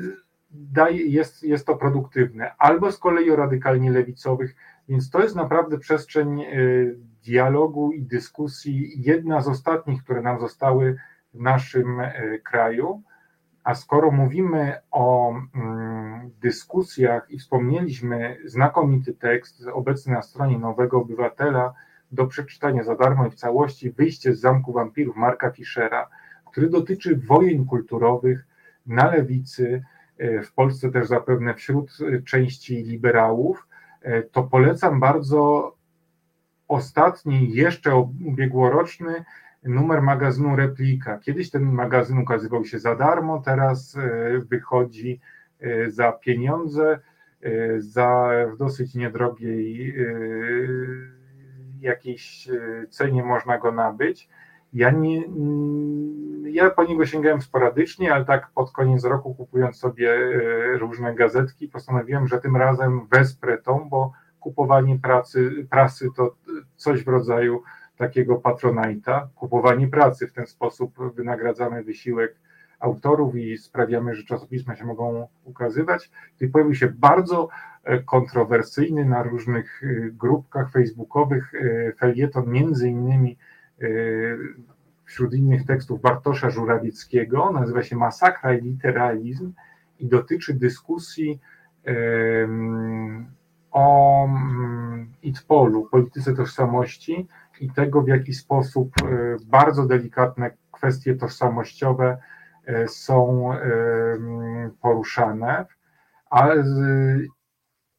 daje, jest, jest to produktywne. Albo z kolei o radykalnie lewicowych, więc to jest naprawdę przestrzeń y, dialogu i dyskusji, jedna z ostatnich, które nam zostały w naszym y, kraju. A skoro mówimy o mm, dyskusjach i wspomnieliśmy znakomity tekst obecny na stronie Nowego Obywatela, do przeczytania za darmo i w całości Wyjście z Zamku Wampirów Marka Fischera, który dotyczy wojen kulturowych na lewicy, e, w Polsce też zapewne wśród e, części liberałów, e, to polecam bardzo ostatni, jeszcze ubiegłoroczny numer magazynu Replika. Kiedyś ten magazyn ukazywał się za darmo, teraz wychodzi za pieniądze, za w dosyć niedrogiej jakiejś e, cenie można go nabyć. Ja, nie, mm, ja po niego sięgałem sporadycznie, ale tak pod koniec roku kupując sobie e, różne gazetki, postanowiłem, że tym razem wesprę tą, bo kupowanie pracy, prasy to coś w rodzaju takiego patronajta, kupowanie pracy w ten sposób wynagradzamy wysiłek autorów i sprawiamy, że czasopisma się mogą ukazywać. I pojawił się bardzo e, kontrowersyjny na różnych e, grupkach facebookowych e, felieton, między innymi wśród innych tekstów Bartosza Żurawieckiego, nazywa się Masakra i literalizm i dotyczy dyskusji o mm, ITPOL-u, polityce tożsamości i tego, w jaki sposób bardzo delikatne kwestie tożsamościowe są poruszane, ale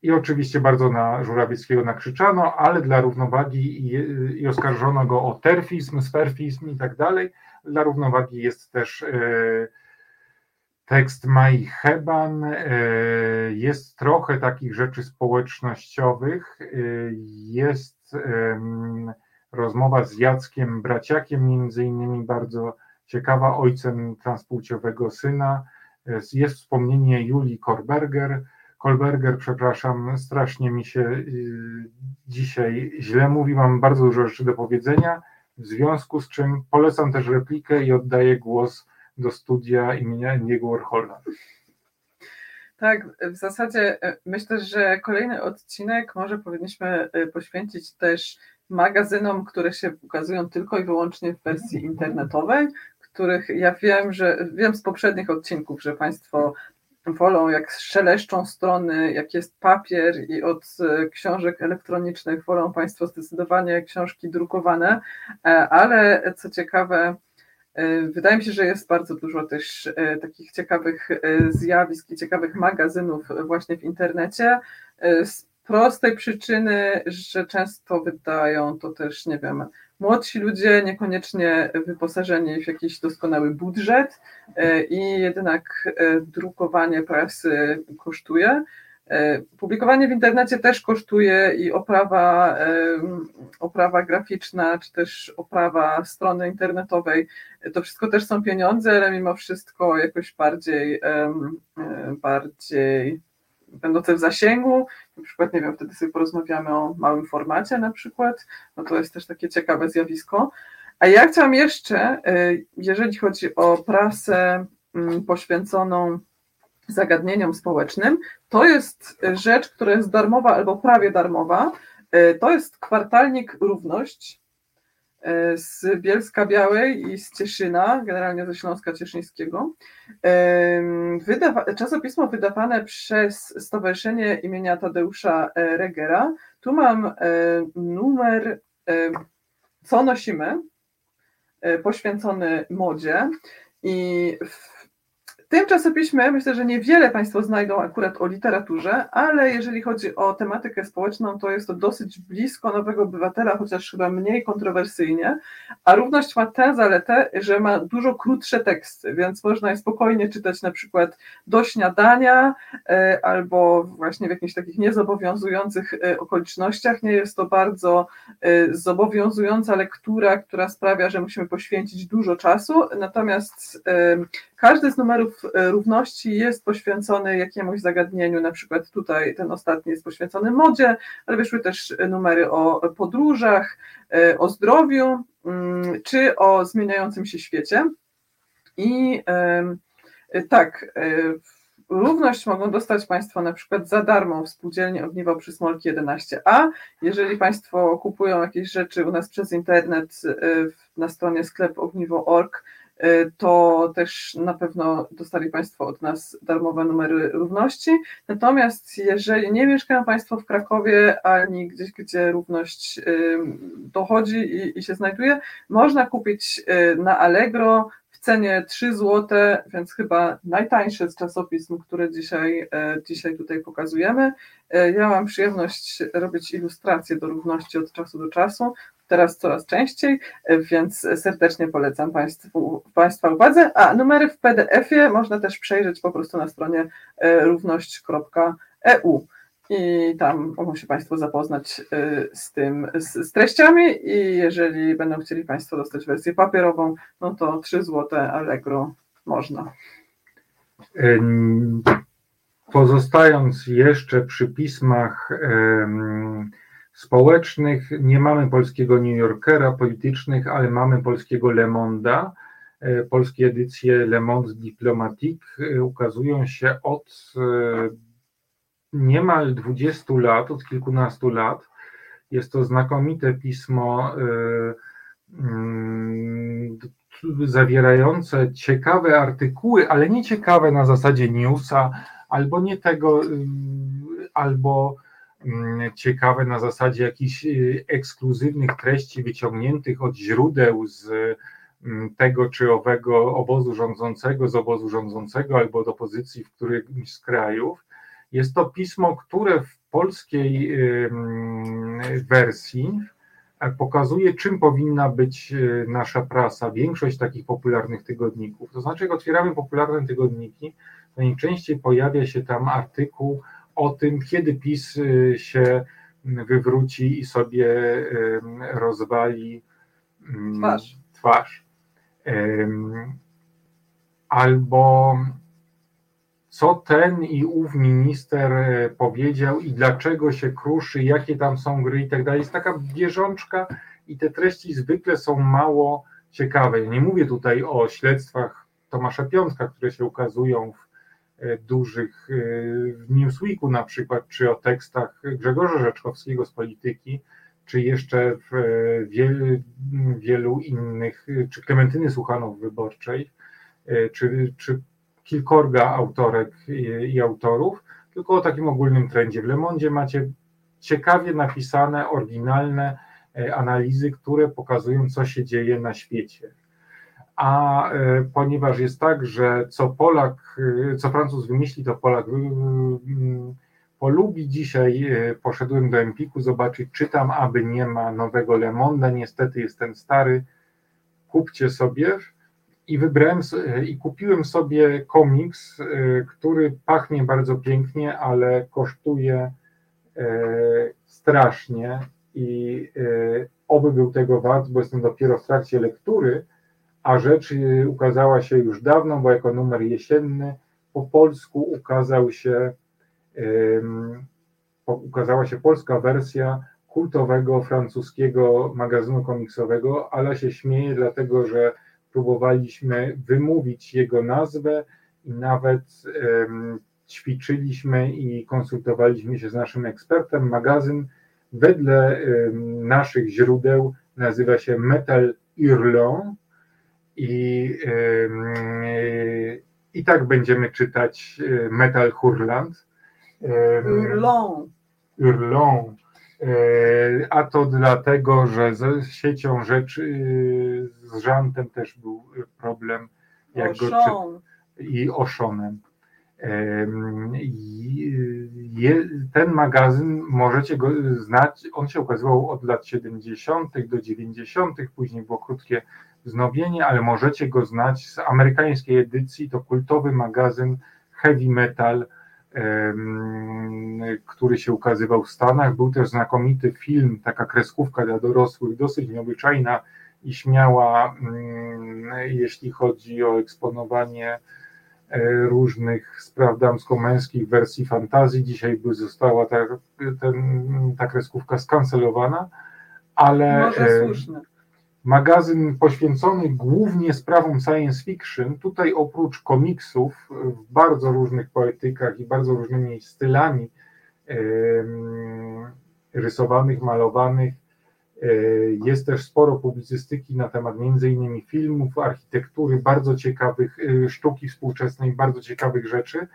I oczywiście bardzo na Żurawieckiego nakrzyczano, ale dla równowagi i, i oskarżono go o terfizm, sferfizm i tak dalej. Dla równowagi jest też e, tekst Mai Heban. E, jest trochę takich rzeczy społecznościowych. E, jest rozmowa z Jackiem Braciakiem, między innymi bardzo ciekawa, ojcem transpłciowego syna. Jest wspomnienie Julii Korberger, Kolberger, przepraszam, strasznie mi się y, dzisiaj źle mówi, mam bardzo dużo rzeczy do powiedzenia, w związku z czym polecam też replikę i oddaję głos do studia imienia Andiego Warhola. Tak, w zasadzie e, myślę, że kolejny odcinek może powinniśmy e, poświęcić też magazynom, które się ukazują tylko i wyłącznie w wersji internetowej, których ja wiem, że wiem z poprzednich odcinków, że Państwo wolą, jak szeleszczą strony, jak jest papier i od e, książek elektronicznych wolą Państwo zdecydowanie książki drukowane, e, ale co ciekawe, e, wydaje mi się, że jest bardzo dużo też takich ciekawych zjawisk i ciekawych magazynów właśnie w internecie. Z prostej przyczyny, że często wydają to też, nie wiem, młodsi ludzie, niekoniecznie wyposażeni w jakiś doskonały budżet e, i jednak e, drukowanie prasy kosztuje. E, publikowanie w internecie też kosztuje i oprawa, oprawa graficzna, czy też oprawa strony internetowej. To wszystko też są pieniądze, ale mimo wszystko jakoś bardziej, bardziej będące w zasięgu, na przykład, nie wiem, wtedy sobie porozmawiamy o małym formacie na przykład, no to jest też takie ciekawe zjawisko. A ja chciałam jeszcze, y, jeżeli chodzi o prasę mm, poświęconą zagadnieniom społecznym, to jest rzecz, która jest darmowa albo prawie darmowa. Y, to jest kwartalnik Równość z Bielska Białej i z Cieszyna, generalnie ze Śląska Cieszyńskiego. Wydawa czasopismo wydawane przez Stowarzyszenie imienia Tadeusza e, Regera. Tu mam e, numer Co nosimy, poświęcony modzie i w tym czasopiśmie myślę, że niewiele Państwo znajdą akurat o literaturze, ale jeżeli chodzi o tematykę społeczną, to jest to dosyć blisko nowego obywatela, chociaż chyba mniej kontrowersyjnie. A równość ma tę zaletę, że ma dużo krótsze teksty, więc można je spokojnie czytać na przykład do śniadania e, albo właśnie w jakichś takich niezobowiązujących e, okolicznościach. Nie jest to bardzo e, zobowiązująca lektura, która sprawia, że musimy poświęcić dużo czasu. Natomiast każdy z numerów równości jest poświęcony jakiemuś zagadnieniu, na przykład tutaj ten ostatni jest poświęcony modzie, ale wyszły też numery o podróżach, e, o zdrowiu mm, czy o zmieniającym się świecie. I tak, e, Równość mogą dostać Państwo na przykład za darmo w spółdzielni Ogniwo Przysmolki 11a. Jeżeli Państwo kupują jakieś rzeczy u nas przez internet na stronie sklep ogniwo.org, E, to też na pewno dostali Państwo od nas darmowe numery równości. Natomiast jeżeli nie mieszkają Państwo w Krakowie, ani gdzieś, gdzie równość dochodzi i, i się znajduje, można kupić e, na Allegro cenie 3 zł, więc chyba najtańsze z czasopism, które dzisiaj, e, dzisiaj tutaj pokazujemy. Ja mam przyjemność robić ilustracje do równości od czasu do czasu teraz coraz częściej, więc serdecznie polecam Państwu, Państwa uwadze. A numery w PDF-ie można też przejrzeć po prostu na stronie e, równość.eu i tam mogą się Państwo zapoznać e, z tym, z, z, treściami i jeżeli będą chcieli Państwo dostać wersję papierową, no to 3 zł Allegro można. Pozostając jeszcze przy pismach społecznych. Nie mamy polskiego New Yorkera politycznych, ale mamy polskiego Le Monde'a. E, polskie edycje Le Monde Diplomatique e, ukazują się od e, niemal 20 lat, od kilkunastu lat. Jest to znakomite pismo mm, zawierające ciekawe artykuły, ale nie ciekawe na zasadzie newsa, albo nie tego, albo Mm, ciekawe na zasadzie jakichś y, ekskluzywnych treści wyciągniętych od źródeł z mm, tego czy owego obozu rządzącego, z obozu rządzącego albo od opozycji w którymś z krajów. Jest to pismo, które w polskiej wersji pokazuje, czym powinna być nasza prasa, większość takich popularnych tygodników. To znaczy, jak otwieramy popularne tygodniki, najczęściej pojawia się tam artykuł o tym, kiedy PiS się wywróci i sobie rozwali twarz. twarz. Albo co ten i ów minister e, powiedział i dlaczego się kruszy, jakie tam są gry i tak dalej. Jest taka bieżączka i te treści zwykle są mało ciekawe. Nie mówię tutaj o śledztwach Tomasza Piątka, które się ukazują w e, dużych, e, w Newsweeku na przykład, czy o tekstach Grzegorza Rzeczkowskiego z polityki, czy jeszcze w wielu, wielu innych, czy Klementyny Słuchanów Wyborczej, czy, czy kilkorga autorek i, i autorów, tylko o takim ogólnym trendzie. W Le Monde macie ciekawie napisane, oryginalne e, analizy, które pokazują, co się dzieje na świecie. A e, ponieważ jest tak, że co Polak, e, co Francuz wymyśli, to Polak polubi. Dzisiaj poszedłem do Empiku zobaczyć, czytam, aby nie ma nowego Le Monde. Niestety jest ten stary. Kupcie sobie i wybrałem i kupiłem sobie komiks, e, który pachnie bardzo pięknie, ale kosztuje e, strasznie. I e, oby był tego wart, bo jestem dopiero w trakcie lektury, a rzecz ukazała się już dawno, bo jako numer jesienny po polsku ukazał się ukazała się polska wersja kultowego francuskiego magazynu komiksowego, ale się śmieje, dlatego że próbowaliśmy wymówić jego nazwę i nawet ćwiczyliśmy i konsultowaliśmy się z naszym ekspertem. Magazyn wedle naszych źródeł nazywa się Metal Hurlant i, i tak będziemy czytać e, Metal Hurlant. Hurlant. Hurlant. E, a to dlatego, że ze siecią rzeczy, z Żantem też był problem. Jak go, czy, I Oszonem. Ten magazyn możecie go znać, on się ukazywał od lat 70. do 90., później było krótkie wznowienie, ale możecie go znać z amerykańskiej edycji. To kultowy magazyn heavy metal który się ukazywał w Stanach. Był też znakomity film, taka kreskówka dla dorosłych, dosyć nieobyczajna i śmiała, jeśli chodzi o eksponowanie e, różnych spraw damsko-męskich wersji fantazji. Dzisiaj by została ta, ten, ta kreskówka skancelowana, ale. Może słuszne magazyn poświęcony głównie sprawom science fiction. Tutaj oprócz komiksów w bardzo różnych poetykach i bardzo różnymi stylami rysowanych, malowanych, e, jest też sporo publicystyki na temat między innymi filmów, architektury, bardzo ciekawych, e, sztuki współczesnej, bardzo ciekawych rzeczy.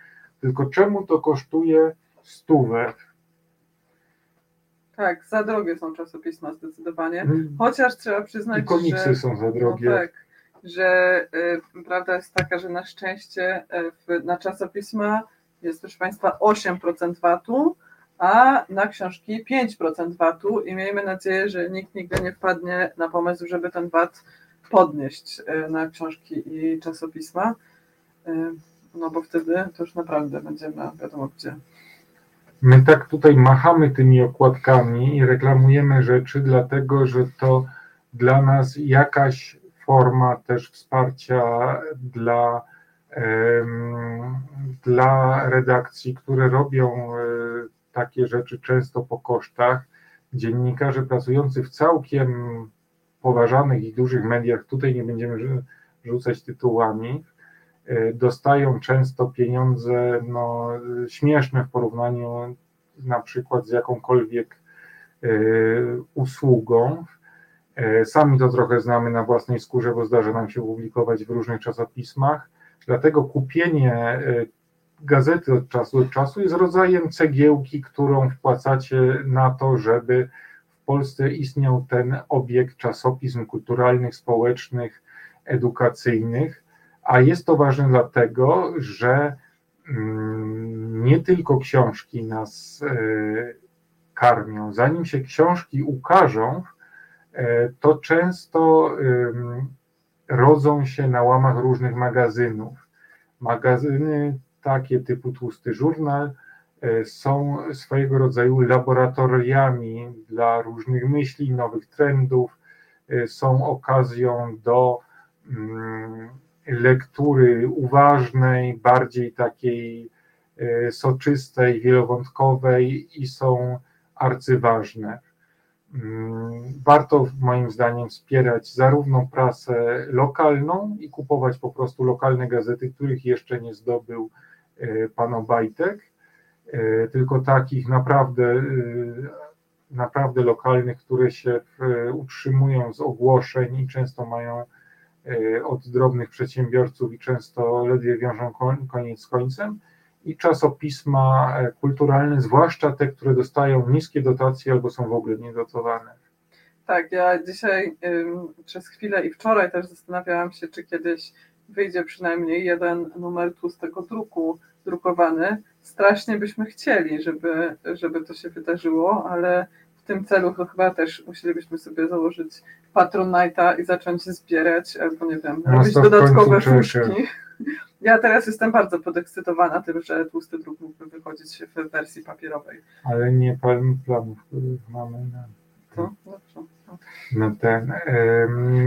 Tylko czemu to kosztuje stówę? Tak, za drogie są czasopisma zdecydowanie. Mm. Chociaż trzeba przyznać, I komiksy że, są za drogie. No tak, że y, prawda jest taka, że na szczęście y, na czasopisma jest, proszę Państwa, 8% VAT-u, a na książki 5% VAT-u i miejmy nadzieję, że nikt nigdy nie wpadnie na pomysł, żeby ten VAT podnieść y, na książki i czasopisma, y, no bo wtedy to już naprawdę będziemy wiadomo gdzie. My tak tutaj machamy tymi okładkami i reklamujemy rzeczy, dlatego że to dla nas jakaś forma też wsparcia dla, dla redakcji, które robią e, takie rzeczy często po kosztach. Dziennikarze pracujący w całkiem poważanych i dużych mediach, tutaj nie będziemy rzucać tytułami, dostają często pieniądze no, śmieszne w porównaniu na przykład z jakąkolwiek e, usługą. E, sami to trochę znamy na własnej skórze, bo zdarza nam się publikować w różnych czasopismach. Dlatego kupienie gazety od czasu do czasu jest rodzajem cegiełki, którą wpłacacie na to, żeby w Polsce istniał ten obiekt czasopism kulturalnych, społecznych, edukacyjnych a jest to ważne dlatego, że mm, nie tylko książki nas e, karmią. Zanim się książki ukażą, e, to często rodzą się na łamach różnych magazynów. Magazyny takie typu Tłusty Żurnal e, są swojego rodzaju laboratoriami dla różnych myśli, nowych trendów, są okazją do mm, lektury uważnej, bardziej takiej e, soczystej, wielowątkowej i są arcyważne. Mm, warto moim zdaniem wspierać zarówno prasę lokalną i kupować po prostu lokalne gazety, których jeszcze nie zdobył e, pan Obajtek, e, tylko takich naprawdę, naprawdę lokalnych, które się utrzymują z ogłoszeń i często mają od drobnych przedsiębiorców i często ledwie wiążą koniec z końcem i czasopisma e, kulturalne, zwłaszcza te, które dostają niskie dotacje albo są w ogóle niedotowane. Tak, ja dzisiaj przez chwilę i wczoraj też zastanawiałam się, czy kiedyś wyjdzie przynajmniej jeden numer tłustego druku drukowany. Strasznie byśmy chcieli, żeby, żeby to się wydarzyło, ale tym celu to chyba też musielibyśmy sobie założyć Patronite'a i zacząć zbierać, albo nie wiem, no robić dodatkowe fuszki. Ja teraz jestem bardzo podekscytowana tym, że tłusty druk mógłby wychodzić w wersji papierowej. Ale nie pełni planów, których mamy na, to? Dobrze. na ten.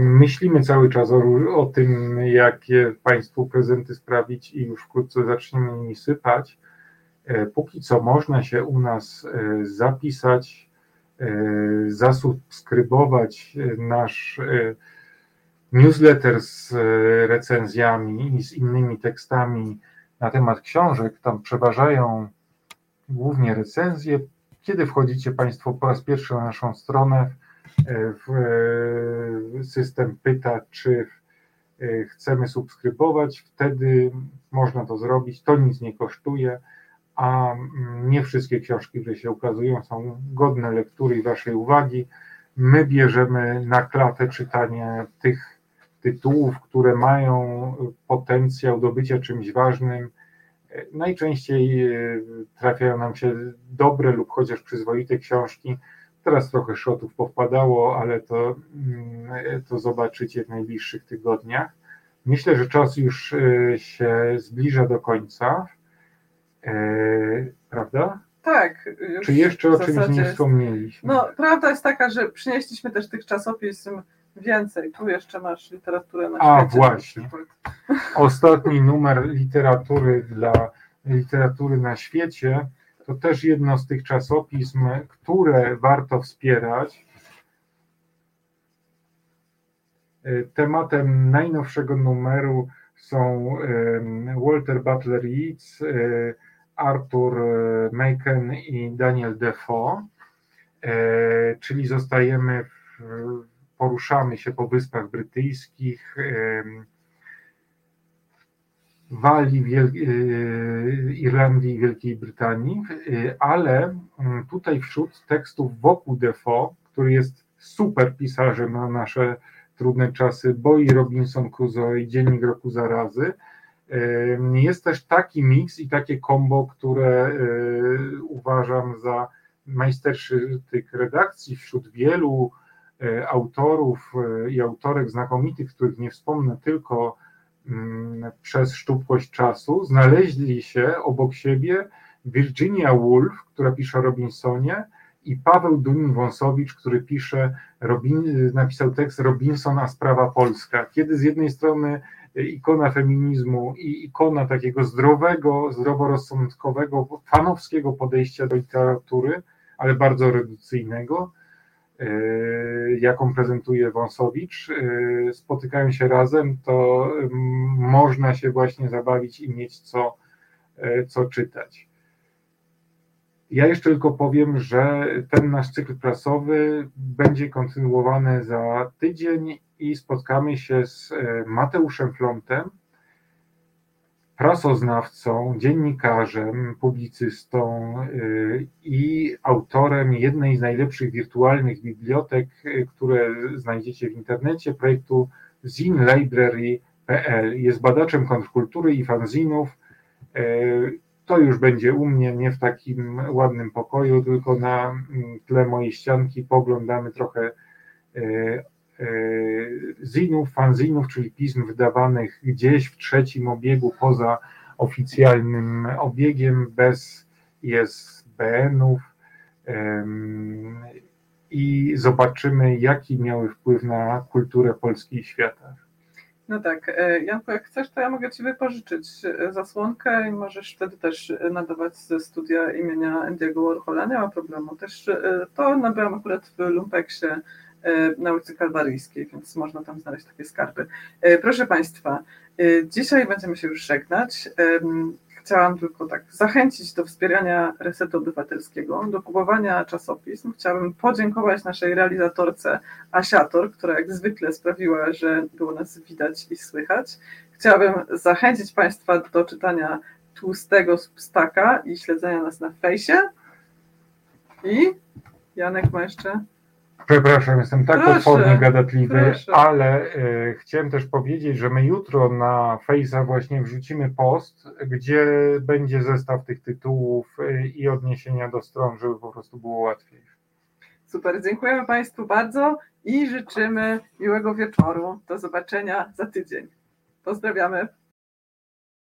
Myślimy cały czas o, o tym, jakie Państwu prezenty sprawić i już wkrótce zaczniemy nimi sypać. E, póki co można się u nas e, zapisać E, zasubskrybować nasz e, newsletter z recenzjami i z innymi tekstami na temat książek. Tam przeważają głównie recenzje. Kiedy wchodzicie Państwo po raz pierwszy na naszą stronę, e, w system pyta, czy chcemy subskrybować, wtedy można to zrobić. To nic nie kosztuje a nie wszystkie książki, które się ukazują, są godne lektury i Waszej uwagi. My bierzemy na klatę czytanie tych tytułów, które mają potencjał do bycia czymś ważnym. Najczęściej e, trafiają nam się dobre lub chociaż przyzwoite książki. Teraz trochę szotów powpadało, ale to, mm, to zobaczycie w najbliższych tygodniach. Myślę, że czas już e, się zbliża do końca. E, prawda? Tak. Czy jeszcze o czymś nie wspomnieliśmy? No, prawda jest taka, że przynieśliśmy też tych czasopism więcej. Tu jeszcze masz literaturę na A, świecie. A, właśnie. Ostatni numer literatury dla literatury na świecie to też jedno z tych czasopism, które warto wspierać. E, tematem najnowszego numeru są Walter Butler Yeats, Arthur e, Macon i Daniel Defoe, e, czyli zostajemy, w, poruszamy się po Wyspach Brytyjskich, Walii, Wiel e, Irlandii i Wielkiej Brytanii, ale mm, tutaj wśród tekstów wokół Defoe, który jest super pisarzem na nasze trudne czasy, Boi Robinson Crusoe i Dziennik Roku Zarazy, jest też taki miks i takie kombo, które e, uważam za majsterszytyk redakcji wśród wielu e, autorów e, i autorek znakomitych, których nie wspomnę tylko przez sztupkość czasu, znaleźli się obok siebie Virginia Woolf, która pisze o Robinsonie, i Paweł Dunin-Wąsowicz, który pisze, Robin, napisał tekst Robinson, a sprawa polska. Kiedy z jednej strony ikona feminizmu i ikona takiego zdrowego, zdroworozsądkowego, fanowskiego podejścia do literatury, ale bardzo redukcyjnego, e, jaką prezentuje Wąsowicz, e, spotykają się razem, to można się właśnie zabawić i mieć co, e, co czytać. Ja jeszcze tylko powiem, że ten nasz cykl prasowy będzie kontynuowany za tydzień i spotkamy się z e, Mateuszem Flontem, prasoznawcą, dziennikarzem, publicystą e, i autorem jednej z najlepszych wirtualnych bibliotek, e, które znajdziecie w internecie, projektu zinlibrary.pl. Jest badaczem kontrkultury i fanzinów, To już będzie u mnie, nie w takim ładnym pokoju, tylko na mm, tle mojej ścianki poglądamy trochę zinów, fanzinów, czyli pism wydawanych gdzieś w trzecim obiegu poza oficjalnym obiegiem, bez ISBN-ów i zobaczymy, jaki miały wpływ na kulturę Polski i świata. No tak, e, Janku, jak chcesz, to ja mogę Ci wypożyczyć e, zasłonkę i możesz wtedy też e, nadawać ze studia imienia Andiego Warhola, nie ma problemu. Też e, to nabyłam akurat w Lumpeksie e, na ulicy Kalwaryjskiej, więc można tam znaleźć takie skarby. E, Proszę Państwa, e, dzisiaj będziemy się już żegnać. Chciałam tylko tak zachęcić do wspierania Resetu Obywatelskiego, do kupowania czasopism. Chciałabym podziękować naszej realizatorce Asiator, która jak zwykle sprawiła, że było nas widać i słychać. Chciałabym zachęcić Państwa do czytania tłustego Substaka i śledzenia nas na fejsie. I Janek ma jeszcze. Przepraszam, jestem tak Proszę, potwornie gadatliwy, proszę. ale e, chciałem też powiedzieć, że my jutro na Face'a właśnie wrzucimy post, gdzie będzie zestaw tych tytułów e, i odniesienia do stron, żeby po prostu było łatwiej. Super, dziękujemy Państwu bardzo i życzymy miłego wieczoru. Do zobaczenia za tydzień. Pozdrawiamy.